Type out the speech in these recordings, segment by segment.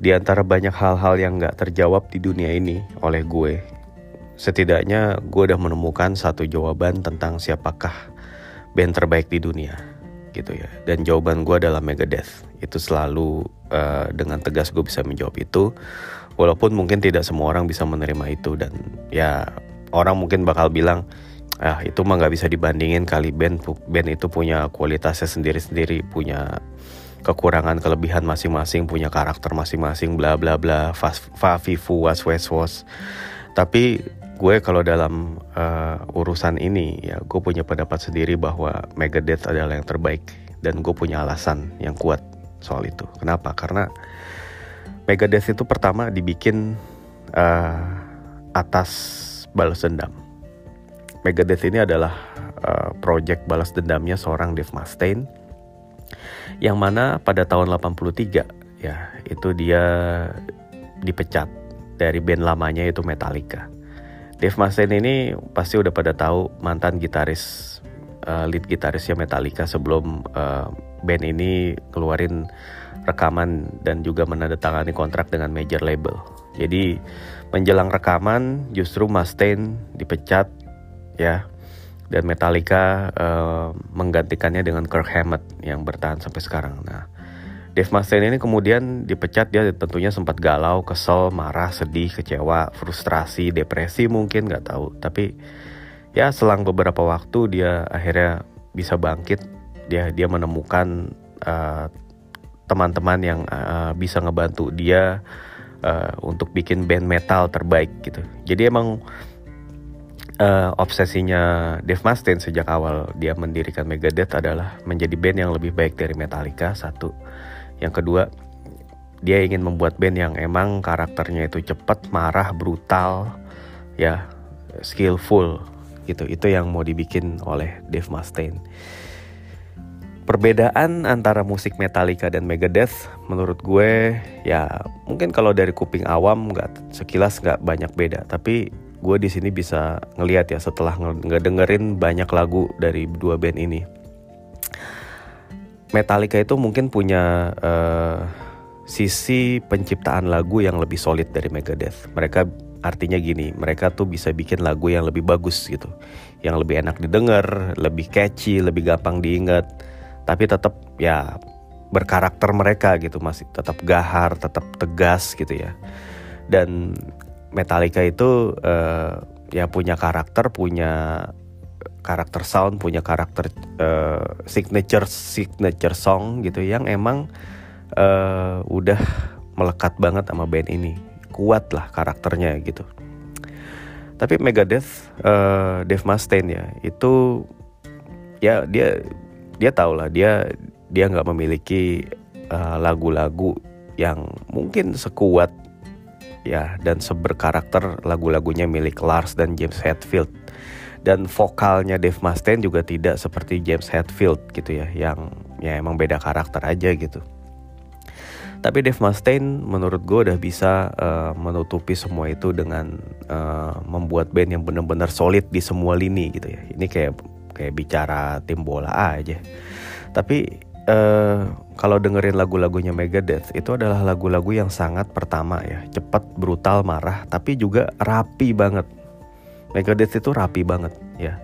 di antara banyak hal-hal yang nggak terjawab di dunia ini oleh gue, setidaknya gue udah menemukan satu jawaban tentang siapakah band terbaik di dunia gitu ya. Dan jawaban gue adalah Megadeth. Itu selalu uh, dengan tegas gue bisa menjawab itu, walaupun mungkin tidak semua orang bisa menerima itu dan ya orang mungkin bakal bilang ah itu mah nggak bisa dibandingin kali band band itu punya kualitasnya sendiri-sendiri punya kekurangan kelebihan masing-masing punya karakter masing-masing bla bla bla fa fu was wes was tapi gue kalau dalam uh, urusan ini ya gue punya pendapat sendiri bahwa Megadeth adalah yang terbaik dan gue punya alasan yang kuat soal itu. Kenapa? Karena Megadeth itu pertama dibikin uh, atas balas dendam. Megadeth ini adalah uh, project balas dendamnya seorang Dave Mustaine yang mana pada tahun 83 ya itu dia dipecat dari band lamanya itu Metallica. Dave Mustaine ini pasti udah pada tahu mantan gitaris uh, lead gitarisnya Metallica sebelum uh, band ini keluarin rekaman dan juga menandatangani kontrak dengan major label. Jadi menjelang rekaman justru Mustaine dipecat ya dan Metallica uh, menggantikannya dengan Kirk Hammett yang bertahan sampai sekarang. Nah, Dave Mustaine ini kemudian dipecat dia tentunya sempat galau, kesel, marah, sedih, kecewa, frustrasi, depresi mungkin nggak tahu. Tapi ya selang beberapa waktu dia akhirnya bisa bangkit. Dia dia menemukan uh, teman-teman yang uh, bisa ngebantu dia uh, untuk bikin band metal terbaik gitu. Jadi emang uh, obsesinya Dave Mustaine sejak awal dia mendirikan Megadeth adalah menjadi band yang lebih baik dari Metallica satu. Yang kedua dia ingin membuat band yang emang karakternya itu cepat marah brutal ya skillful gitu. Itu yang mau dibikin oleh Dave Mustaine. Perbedaan antara musik Metallica dan Megadeth menurut gue ya mungkin kalau dari kuping awam nggak sekilas nggak banyak beda. Tapi gue di sini bisa ngelihat ya setelah ngedengerin banyak lagu dari dua band ini. Metallica itu mungkin punya uh, sisi penciptaan lagu yang lebih solid dari Megadeth. Mereka artinya gini, mereka tuh bisa bikin lagu yang lebih bagus gitu, yang lebih enak didengar, lebih catchy, lebih gampang diingat, tapi tetap ya berkarakter mereka gitu masih tetap gahar, tetap tegas gitu ya. Dan Metallica itu uh, ya punya karakter, punya karakter sound, punya karakter uh, signature signature song gitu yang emang uh, udah melekat banget sama band ini. Kuat lah karakternya gitu. Tapi Megadeth, uh, Dave Mustaine ya itu ya dia dia tahu lah dia dia nggak memiliki lagu-lagu uh, yang mungkin sekuat ya dan seberkarakter lagu-lagunya milik Lars dan James Hetfield. Dan vokalnya Dave Mustaine juga tidak seperti James Hetfield gitu ya yang ya emang beda karakter aja gitu. Tapi Dave Mustaine menurut gue udah bisa uh, menutupi semua itu dengan uh, membuat band yang benar-benar solid di semua lini gitu ya. Ini kayak kayak bicara tim bola aja. Tapi uh, kalau dengerin lagu-lagunya Megadeth itu adalah lagu-lagu yang sangat pertama ya. Cepat brutal marah tapi juga rapi banget. Megadeth itu rapi banget ya.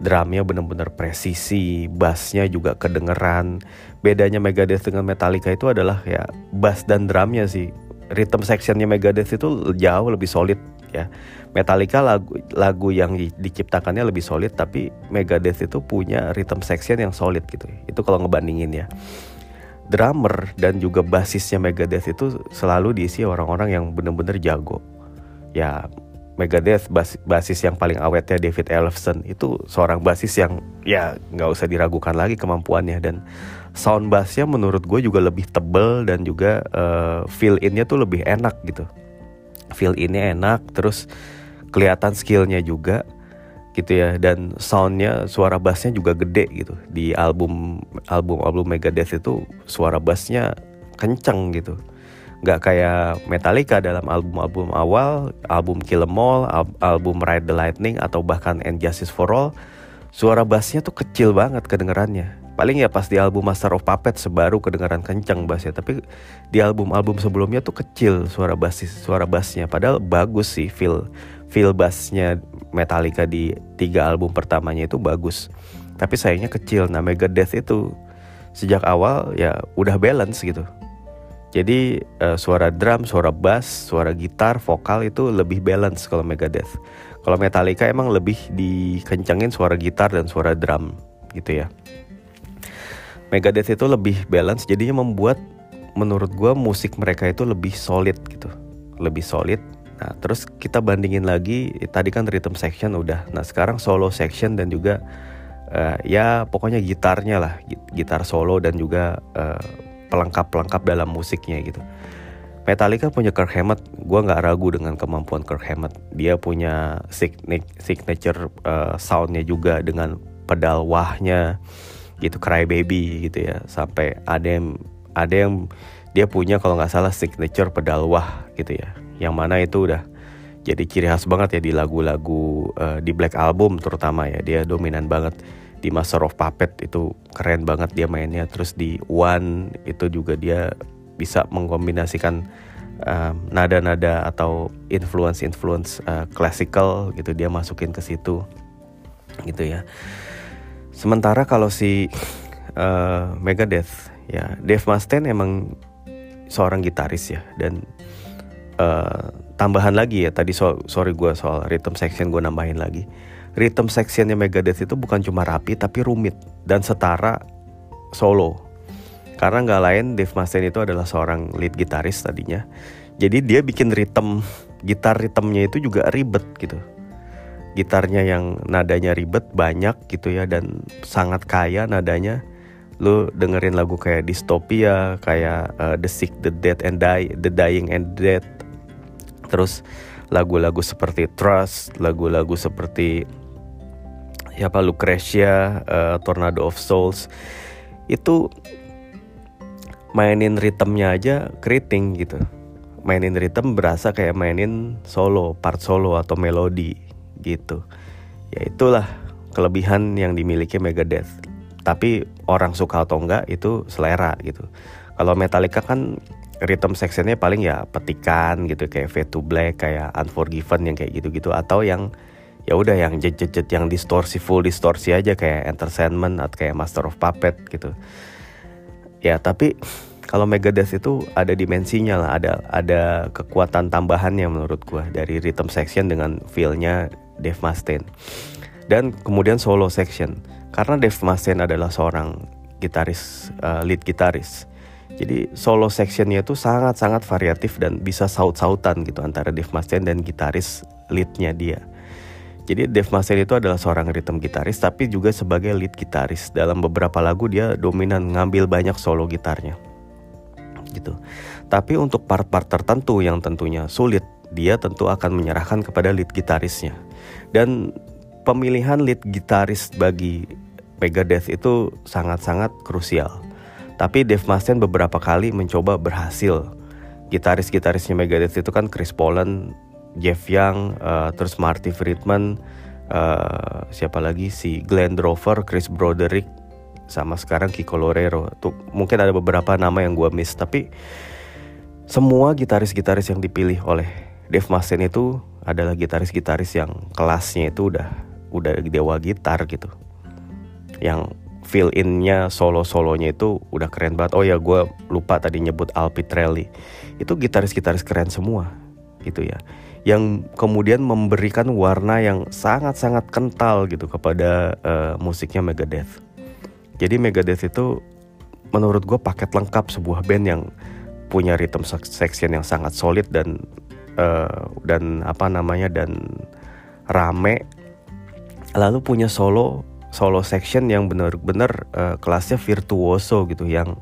Drumnya bener-bener presisi bassnya juga kedengeran. Bedanya Megadeth dengan Metallica itu adalah ya bass dan drumnya sih. Rhythm sectionnya Megadeth itu jauh lebih solid ya. Metallica lagu lagu yang diciptakannya lebih solid tapi Megadeth itu punya rhythm section yang solid gitu itu kalau ngebandingin ya. Drummer dan juga basisnya Megadeth itu selalu diisi orang-orang yang bener-bener jago. Ya Megadeth bas basis yang paling awetnya David Ellefson itu seorang basis yang ya nggak usah diragukan lagi kemampuannya. Dan sound bassnya menurut gue juga lebih tebel dan juga uh, feel innya tuh lebih enak gitu feel ini enak terus kelihatan skillnya juga gitu ya. Dan soundnya suara bassnya juga gede gitu. Di album album album Megadeth itu suara bassnya kenceng gitu. Nggak kayak Metallica dalam album-album awal album Kill 'Em All album Ride the Lightning atau bahkan And Justice for All suara bassnya tuh kecil banget kedengerannya paling ya pas di album Master of Puppets sebaru kedengaran kencang bassnya tapi di album-album sebelumnya tuh kecil suara bass suara bassnya. Padahal bagus sih feel feel bassnya Metallica di tiga album pertamanya itu bagus. Tapi sayangnya kecil. Nah Megadeth itu sejak awal ya udah balance gitu. Jadi uh, suara drum, suara bass, suara gitar, vokal itu lebih balance kalau Megadeth. Kalau Metallica emang lebih dikencengin suara gitar dan suara drum gitu ya. Megadeth itu lebih balance jadinya membuat menurut gue musik mereka itu lebih solid gitu. Lebih solid. Nah terus kita bandingin lagi tadi kan rhythm section udah. Nah sekarang solo section dan juga uh, ya pokoknya gitarnya lah gitar solo dan juga uh, pelengkap-pelengkap dalam musiknya gitu. Metallica punya Kirk Hammett. Gue nggak ragu dengan kemampuan Kirk Hammett. Dia punya signature uh, soundnya juga dengan pedal wahnya gitu cry baby gitu ya. Sampai ada yang ada yang dia punya kalau nggak salah signature pedal wah gitu ya. Yang mana itu udah jadi ciri khas banget ya di lagu-lagu uh, di Black Album terutama ya. Dia dominan banget di Master of Puppet itu keren banget dia mainnya. Terus di One itu juga dia bisa mengkombinasikan nada-nada uh, atau influence-influence uh, classical gitu. Dia masukin ke situ gitu ya Sementara kalau si uh, Megadeth ya Dave Mustaine emang seorang gitaris ya dan uh, tambahan lagi ya tadi so, sorry gue soal rhythm section gue nambahin lagi. Rhythm sectionnya Megadeth itu bukan cuma rapi tapi rumit dan setara solo. Karena nggak lain Dave Mustaine itu adalah seorang lead gitaris tadinya. Jadi dia bikin rhythm gitar ritmenya itu juga ribet gitu gitarnya yang nadanya ribet banyak gitu ya dan sangat kaya nadanya. Lu dengerin lagu kayak dystopia kayak uh, the sick the dead and die the dying and dead. Terus lagu-lagu seperti trust lagu-lagu seperti siapa Lucretia uh, Tornado of Souls. Itu mainin ritmenya aja keriting gitu. Mainin ritme berasa kayak mainin solo part solo atau melodi gitu. Ya itulah kelebihan yang dimiliki Megadeth. Tapi orang suka atau enggak itu selera gitu. Kalau Metallica kan rhythm sectionnya paling ya petikan gitu kayak Fade to Black kayak Unforgiven yang kayak gitu-gitu atau yang ya udah yang jet-jet yang distorsi full distorsi aja kayak Entertainment atau kayak Master of Puppet gitu. Ya tapi kalau Megadeth itu ada dimensinya lah ada ada kekuatan tambahannya menurut gua dari rhythm section dengan feelnya Dave Mustaine. Dan kemudian solo section. Karena Dave Mustaine adalah seorang gitaris, uh, lead gitaris. Jadi solo sectionnya itu sangat-sangat variatif dan bisa saut-sautan gitu antara Dave Mustaine dan gitaris leadnya dia. Jadi Dave Mustaine itu adalah seorang rhythm gitaris tapi juga sebagai lead gitaris. Dalam beberapa lagu dia dominan ngambil banyak solo gitarnya. Gitu. Tapi untuk part-part tertentu yang tentunya sulit, dia tentu akan menyerahkan kepada lead gitarisnya. Dan pemilihan lead gitaris bagi Megadeth itu sangat-sangat krusial. Tapi Dave Mustaine beberapa kali mencoba berhasil. Gitaris-gitarisnya Megadeth itu kan Chris Poland, Jeff Young, uh, terus Marty Friedman, uh, siapa lagi si Glenn Drover, Chris Broderick, sama sekarang Kiko Lorero. Tuh mungkin ada beberapa nama yang gue miss, tapi semua gitaris-gitaris yang dipilih oleh Dave Mustaine itu adalah gitaris-gitaris yang kelasnya itu udah udah dewa gitar gitu. Yang fill innya solo solonya itu udah keren banget. Oh ya gue lupa tadi nyebut Al Pitrelli itu gitaris-gitaris keren semua gitu ya. Yang kemudian memberikan warna yang sangat-sangat kental gitu kepada uh, musiknya Megadeth. Jadi Megadeth itu menurut gue paket lengkap sebuah band yang punya rhythm section yang sangat solid dan uh, dan apa namanya dan rame. Lalu punya solo solo section yang benar-benar uh, kelasnya virtuoso gitu yang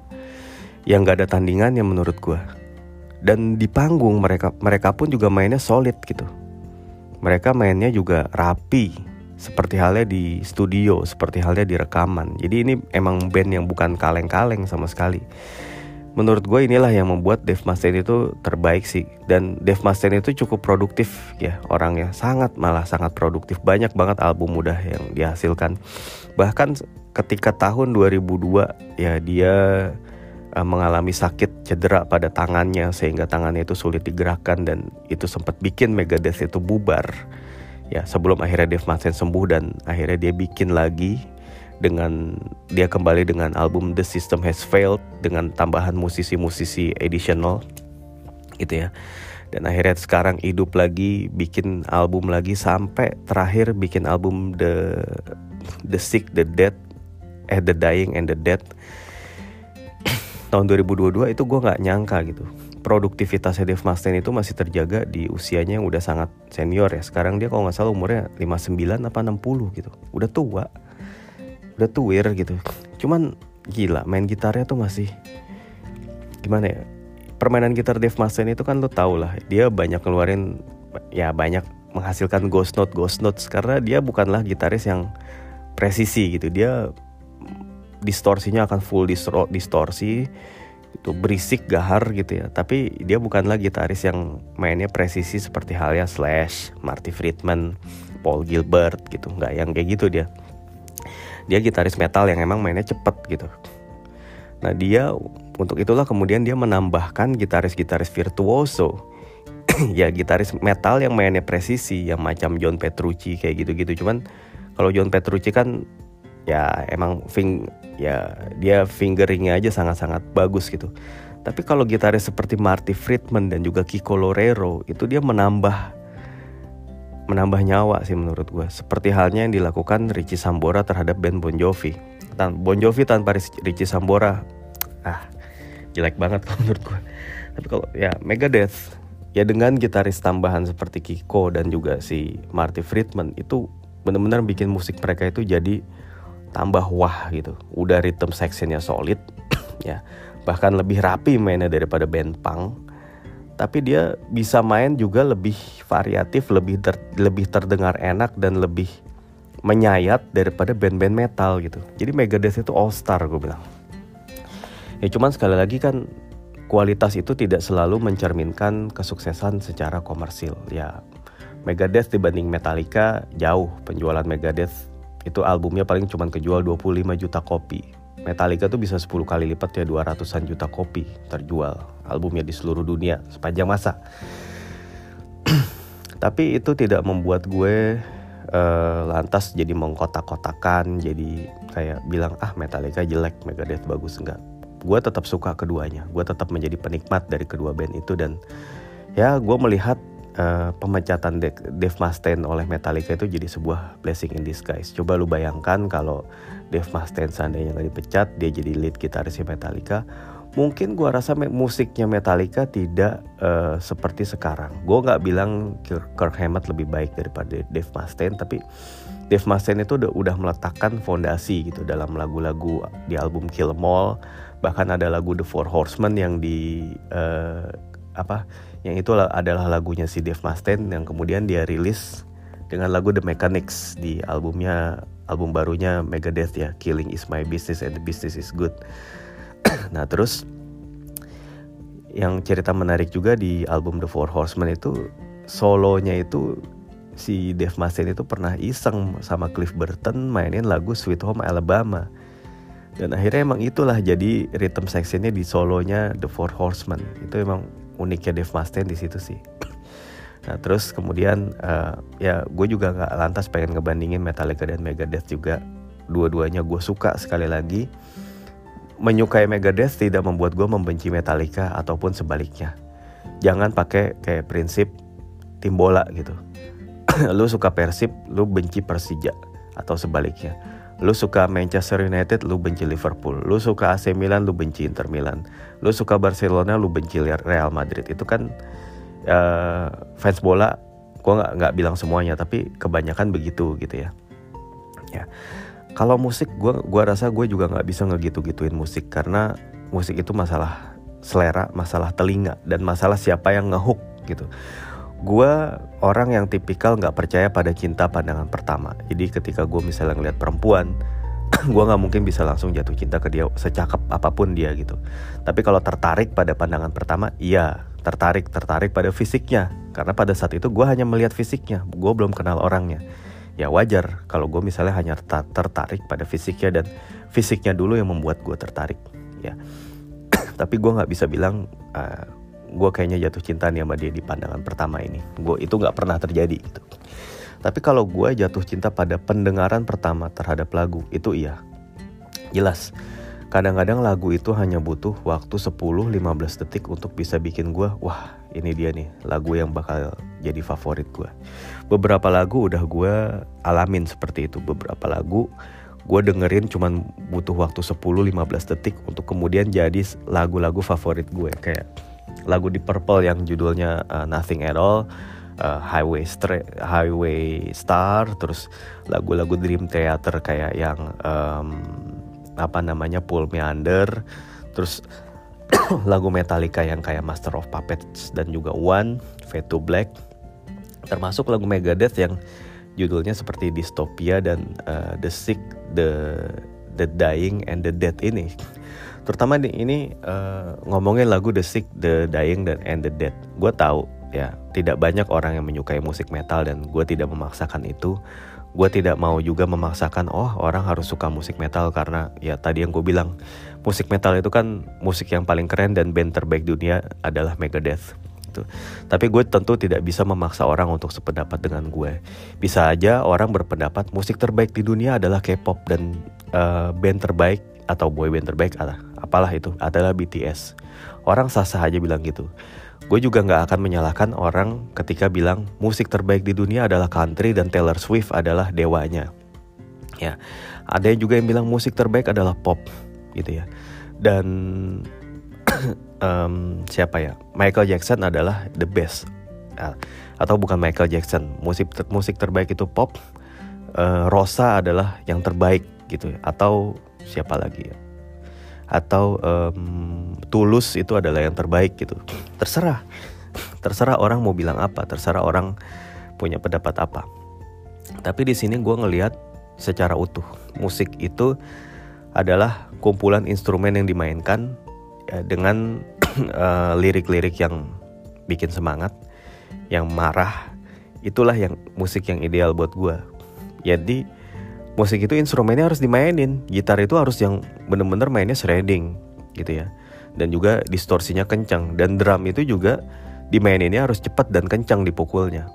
yang gak ada tandingannya menurut gue dan di panggung mereka mereka pun juga mainnya solid gitu. Mereka mainnya juga rapi seperti halnya di studio seperti halnya di rekaman. Jadi ini emang band yang bukan kaleng-kaleng sama sekali menurut gue inilah yang membuat Dave Mustaine itu terbaik sih. Dan Dave Mustaine itu cukup produktif ya orangnya. Sangat malah sangat produktif. Banyak banget album mudah yang dihasilkan. Bahkan ketika tahun 2002 ya dia uh, mengalami sakit cedera pada tangannya sehingga tangannya itu sulit digerakkan dan itu sempat bikin Megadeth itu bubar. Ya sebelum akhirnya Dave Mustaine sembuh dan akhirnya dia bikin lagi dengan dia kembali dengan album The System Has Failed dengan tambahan musisi-musisi additional gitu ya. Dan akhirnya sekarang hidup lagi bikin album lagi sampai terakhir bikin album The The Sick The Dead eh The Dying and the Dead. Tahun 2022 itu gue nggak nyangka gitu produktivitasnya Dave Mustaine itu masih terjaga di usianya yang udah sangat senior ya. Sekarang dia kalau nggak salah umurnya 59 apa 60 gitu udah tua udah tuir gitu. Cuman gila main gitarnya tuh masih gimana ya permainan gitar Dave Mustaine itu kan lo tau lah dia banyak ngeluarin ya banyak menghasilkan ghost note ghost notes karena dia bukanlah gitaris yang presisi gitu. Dia distorsinya akan full distorsi itu berisik gahar gitu ya. Tapi dia bukanlah gitaris yang mainnya presisi seperti halnya Slash, Marty Friedman, Paul Gilbert gitu nggak yang kayak gitu dia dia gitaris metal yang emang mainnya cepet gitu. Nah dia untuk itulah kemudian dia menambahkan gitaris-gitaris virtuoso. Ya gitaris metal yang mainnya presisi yang macam John Petrucci kayak gitu-gitu. Cuman kalau John Petrucci kan ya emang fing ya dia fingeringnya aja sangat-sangat bagus gitu. Tapi kalau gitaris seperti Marty Friedman dan juga Kiko Lorero itu dia menambah menambah nyawa sih menurut gue. Seperti halnya yang dilakukan Richie Sambora terhadap band Bon Jovi. Tan bon Jovi tanpa Richie Sambora, ah jelek banget kalau menurut gue. Tapi kalau ya Megadeth ya dengan gitaris tambahan seperti Kiko dan juga si Marty Friedman itu benar-benar bikin musik mereka itu jadi tambah wah gitu. Udah rhythm sectionnya solid, ya bahkan lebih rapi mainnya daripada band punk. Tapi dia bisa main juga lebih variatif, lebih ter, lebih terdengar enak dan lebih menyayat daripada band-band metal gitu. Jadi Megadeth itu all star gue bilang. Ya cuman sekali lagi kan kualitas itu tidak selalu mencerminkan kesuksesan secara komersil. Ya Megadeth dibanding Metallica jauh penjualan Megadeth itu albumnya paling cuma kejual 25 juta kopi. Metallica tuh bisa 10 kali lipat ya 200-an juta kopi terjual albumnya di seluruh dunia sepanjang masa. Tapi itu tidak membuat gue uh, lantas jadi mengkotak-kotakan, jadi kayak bilang ah Metallica jelek, Megadeth bagus enggak. Gue tetap suka keduanya, gue tetap menjadi penikmat dari kedua band itu dan ya gue melihat uh, pemecatan Dave Mustaine oleh Metallica itu jadi sebuah blessing in disguise. Coba lu bayangkan kalau Dave Mustaine seandainya nggak dipecat, dia jadi lead gitarisnya Metallica, mungkin gua rasa musiknya Metallica tidak uh, seperti sekarang. Gue nggak bilang Kirk Hammett lebih baik daripada Dave Mustaine, tapi Dave Mustaine itu udah, udah meletakkan fondasi gitu dalam lagu-lagu di album Kill Em All, bahkan ada lagu The Four Horsemen yang di uh, apa yang itu adalah lagunya si Dave Mustaine yang kemudian dia rilis dengan lagu The Mechanics di albumnya album barunya Megadeth ya Killing is my business and the business is good. Nah terus yang cerita menarik juga di album The Four Horsemen itu solonya itu si Dave Mustaine itu pernah iseng sama Cliff Burton mainin lagu Sweet Home Alabama. Dan akhirnya emang itulah jadi rhythm sectionnya di solonya The Four Horsemen. Itu emang uniknya Dave Mustaine di situ sih. Nah terus kemudian uh, ya gue juga nggak lantas pengen ngebandingin Metallica dan Megadeth juga. Dua-duanya gue suka sekali lagi. Menyukai Megadeth tidak membuat gue membenci Metallica ataupun sebaliknya. Jangan pakai kayak prinsip tim bola gitu. Lu suka Persib lu benci Persija atau sebaliknya Lu suka Manchester United, lu benci Liverpool. Lu suka AC Milan, lu benci Inter Milan. Lu suka Barcelona, lu benci Real Madrid. Itu kan uh, fans bola. Gue nggak nggak bilang semuanya, tapi kebanyakan begitu gitu ya. Ya, kalau musik, gue gua rasa gue juga nggak bisa ngegitu-gituin musik karena musik itu masalah selera, masalah telinga, dan masalah siapa yang ngehook gitu gue orang yang tipikal nggak percaya pada cinta pandangan pertama. Jadi ketika gue misalnya ngeliat perempuan, gue nggak mungkin bisa langsung jatuh cinta ke dia secakep apa pun dia gitu. Tapi kalau tertarik pada pandangan pertama, iya tertarik tertarik pada fisiknya. Karena pada saat itu gue hanya melihat fisiknya, gue belum kenal orangnya. ya wajar kalau gue misalnya hanya tertarik pada fisiknya dan fisiknya dulu yang membuat gue tertarik ya tapi gue nggak bisa bilang uh, gue kayaknya jatuh cinta nih sama dia di pandangan pertama ini. Gue itu nggak pernah terjadi gitu. Tapi kalau gue jatuh cinta pada pendengaran pertama terhadap lagu itu iya. Jelas. Kadang-kadang lagu itu hanya butuh waktu 10-15 detik untuk bisa bikin gue wah ini dia nih lagu yang bakal jadi favorit gue beberapa lagu udah gue alamin seperti itu. Beberapa lagu gue dengerin cuman butuh waktu 10-15 detik untuk kemudian jadi lagu-lagu favorit gue kayak lagu di Purple yang judulnya uh, Nothing at All uh, Highway Stra Highway Star terus lagu-lagu Dream Theater kayak yang um, apa namanya Pull Me Under terus lagu Metallica yang kayak Master of Puppets dan juga One Fade to Black termasuk lagu Megadeth yang judulnya seperti Dystopia dan uh, The Sick, The The Dying and The Dead ini. Terutama di ini uh, ngomongin lagu The Sick, The Dying dan and The Dead. Gue tahu ya tidak banyak orang yang menyukai musik metal dan gue tidak memaksakan itu. Gue tidak mau juga memaksakan oh orang harus suka musik metal karena ya tadi yang gue bilang musik metal itu kan musik yang paling keren dan band terbaik dunia adalah Megadeth gitu. Tapi gue tentu tidak bisa memaksa orang untuk sependapat dengan gue. Bisa aja orang berpendapat musik terbaik di dunia adalah K-pop dan uh, band terbaik atau boy band terbaik adalah apalah itu adalah BTS. Orang sah-sah aja bilang gitu. Gue juga nggak akan menyalahkan orang ketika bilang musik terbaik di dunia adalah country dan Taylor Swift adalah dewanya. Ya, ada juga yang bilang musik terbaik adalah pop, gitu ya. Dan um, siapa ya Michael Jackson adalah the best uh, atau bukan Michael Jackson musik ter musik terbaik itu pop uh, Rosa adalah yang terbaik gitu ya atau siapa lagi ya atau um, Tulus itu adalah yang terbaik gitu. Terserah. Terserah orang mau bilang apa terserah orang punya pendapat apa. Tapi di sini gue ngelihat secara utuh. Musik itu adalah kumpulan instrumen yang dimainkan ya, dengan uh, lirik-lirik yang bikin semangat, yang marah, itulah yang musik yang ideal buat gue. Jadi musik itu instrumennya harus dimainin, gitar itu harus yang bener-bener mainnya shredding gitu ya, dan juga distorsinya kencang. Dan drum itu juga dimaininnya harus cepat dan kencang dipukulnya,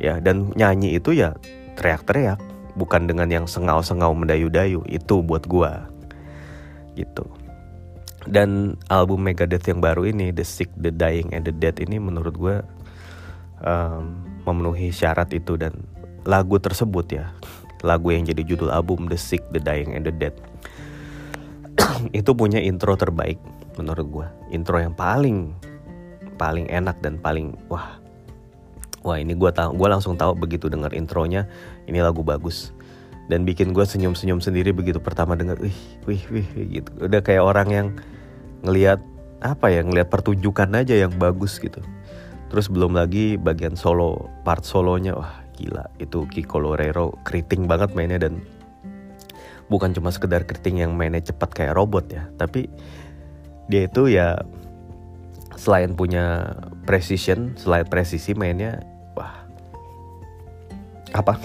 ya dan nyanyi itu ya teriak-teriak, bukan dengan yang sengau-sengau mendayu-dayu. Itu buat gue gitu. Dan album Megadeth yang baru ini The Sick, The Dying, and The Dead ini menurut gue um, memenuhi syarat itu dan lagu tersebut ya lagu yang jadi judul album The Sick, The Dying, and The Dead. Itu punya intro terbaik menurut gue intro yang paling paling enak dan paling wah. Wah ini gue tahu gue langsung tahu begitu dengar intronya ini lagu bagus. Dan bikin gue senyum-senyum sendiri begitu pertama dengar wih wih wih gitu. Udah kayak orang yang ngelihat apa ya ngelihat pertunjukan aja yang bagus gitu. Terus belum lagi bagian solo part solonya wah gila itu Kiko Lorero keriting banget mainnya dan bukan cuma sekedar keriting yang mainnya cepat kayak robot ya tapi dia itu ya selain punya precision selain presisi mainnya wah apa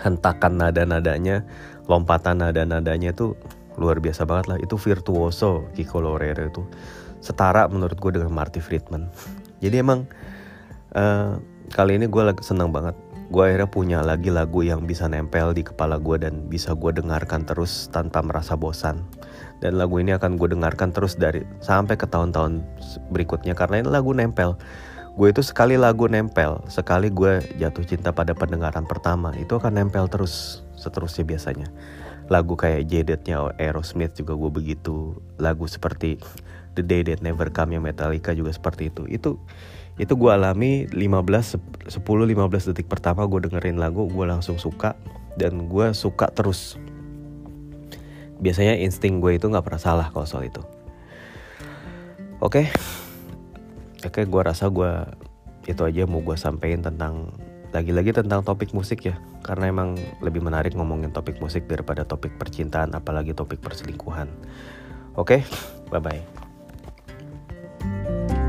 hentakan nada-nadanya, lompatan nada-nadanya tuh luar biasa banget lah. Itu virtuoso Kiko Lorero itu. Setara menurut gue dengan Marty Friedman. Jadi emang uh, kali ini gue senang banget. Gue akhirnya punya lagi lagu yang bisa nempel di kepala gue dan bisa gue dengarkan terus tanpa merasa bosan. Dan lagu ini akan gue dengarkan terus dari sampai ke tahun-tahun berikutnya karena ini lagu nempel gue itu sekali lagu nempel, sekali gue jatuh cinta pada pendengaran pertama, itu akan nempel terus seterusnya biasanya. Lagu kayak Jadednya Aerosmith juga gue begitu. Lagu seperti The Day That Never Come yang Metallica juga seperti itu. Itu itu gue alami 15 10 15 detik pertama gue dengerin lagu gue langsung suka dan gue suka terus. Biasanya insting gue itu nggak pernah salah kalau soal itu. Oke. Okay Oke, gue rasa gue itu aja mau gue sampein tentang lagi-lagi tentang topik musik ya karena emang lebih menarik ngomongin topik musik daripada topik percintaan apalagi topik perselingkuhan oke bye bye Música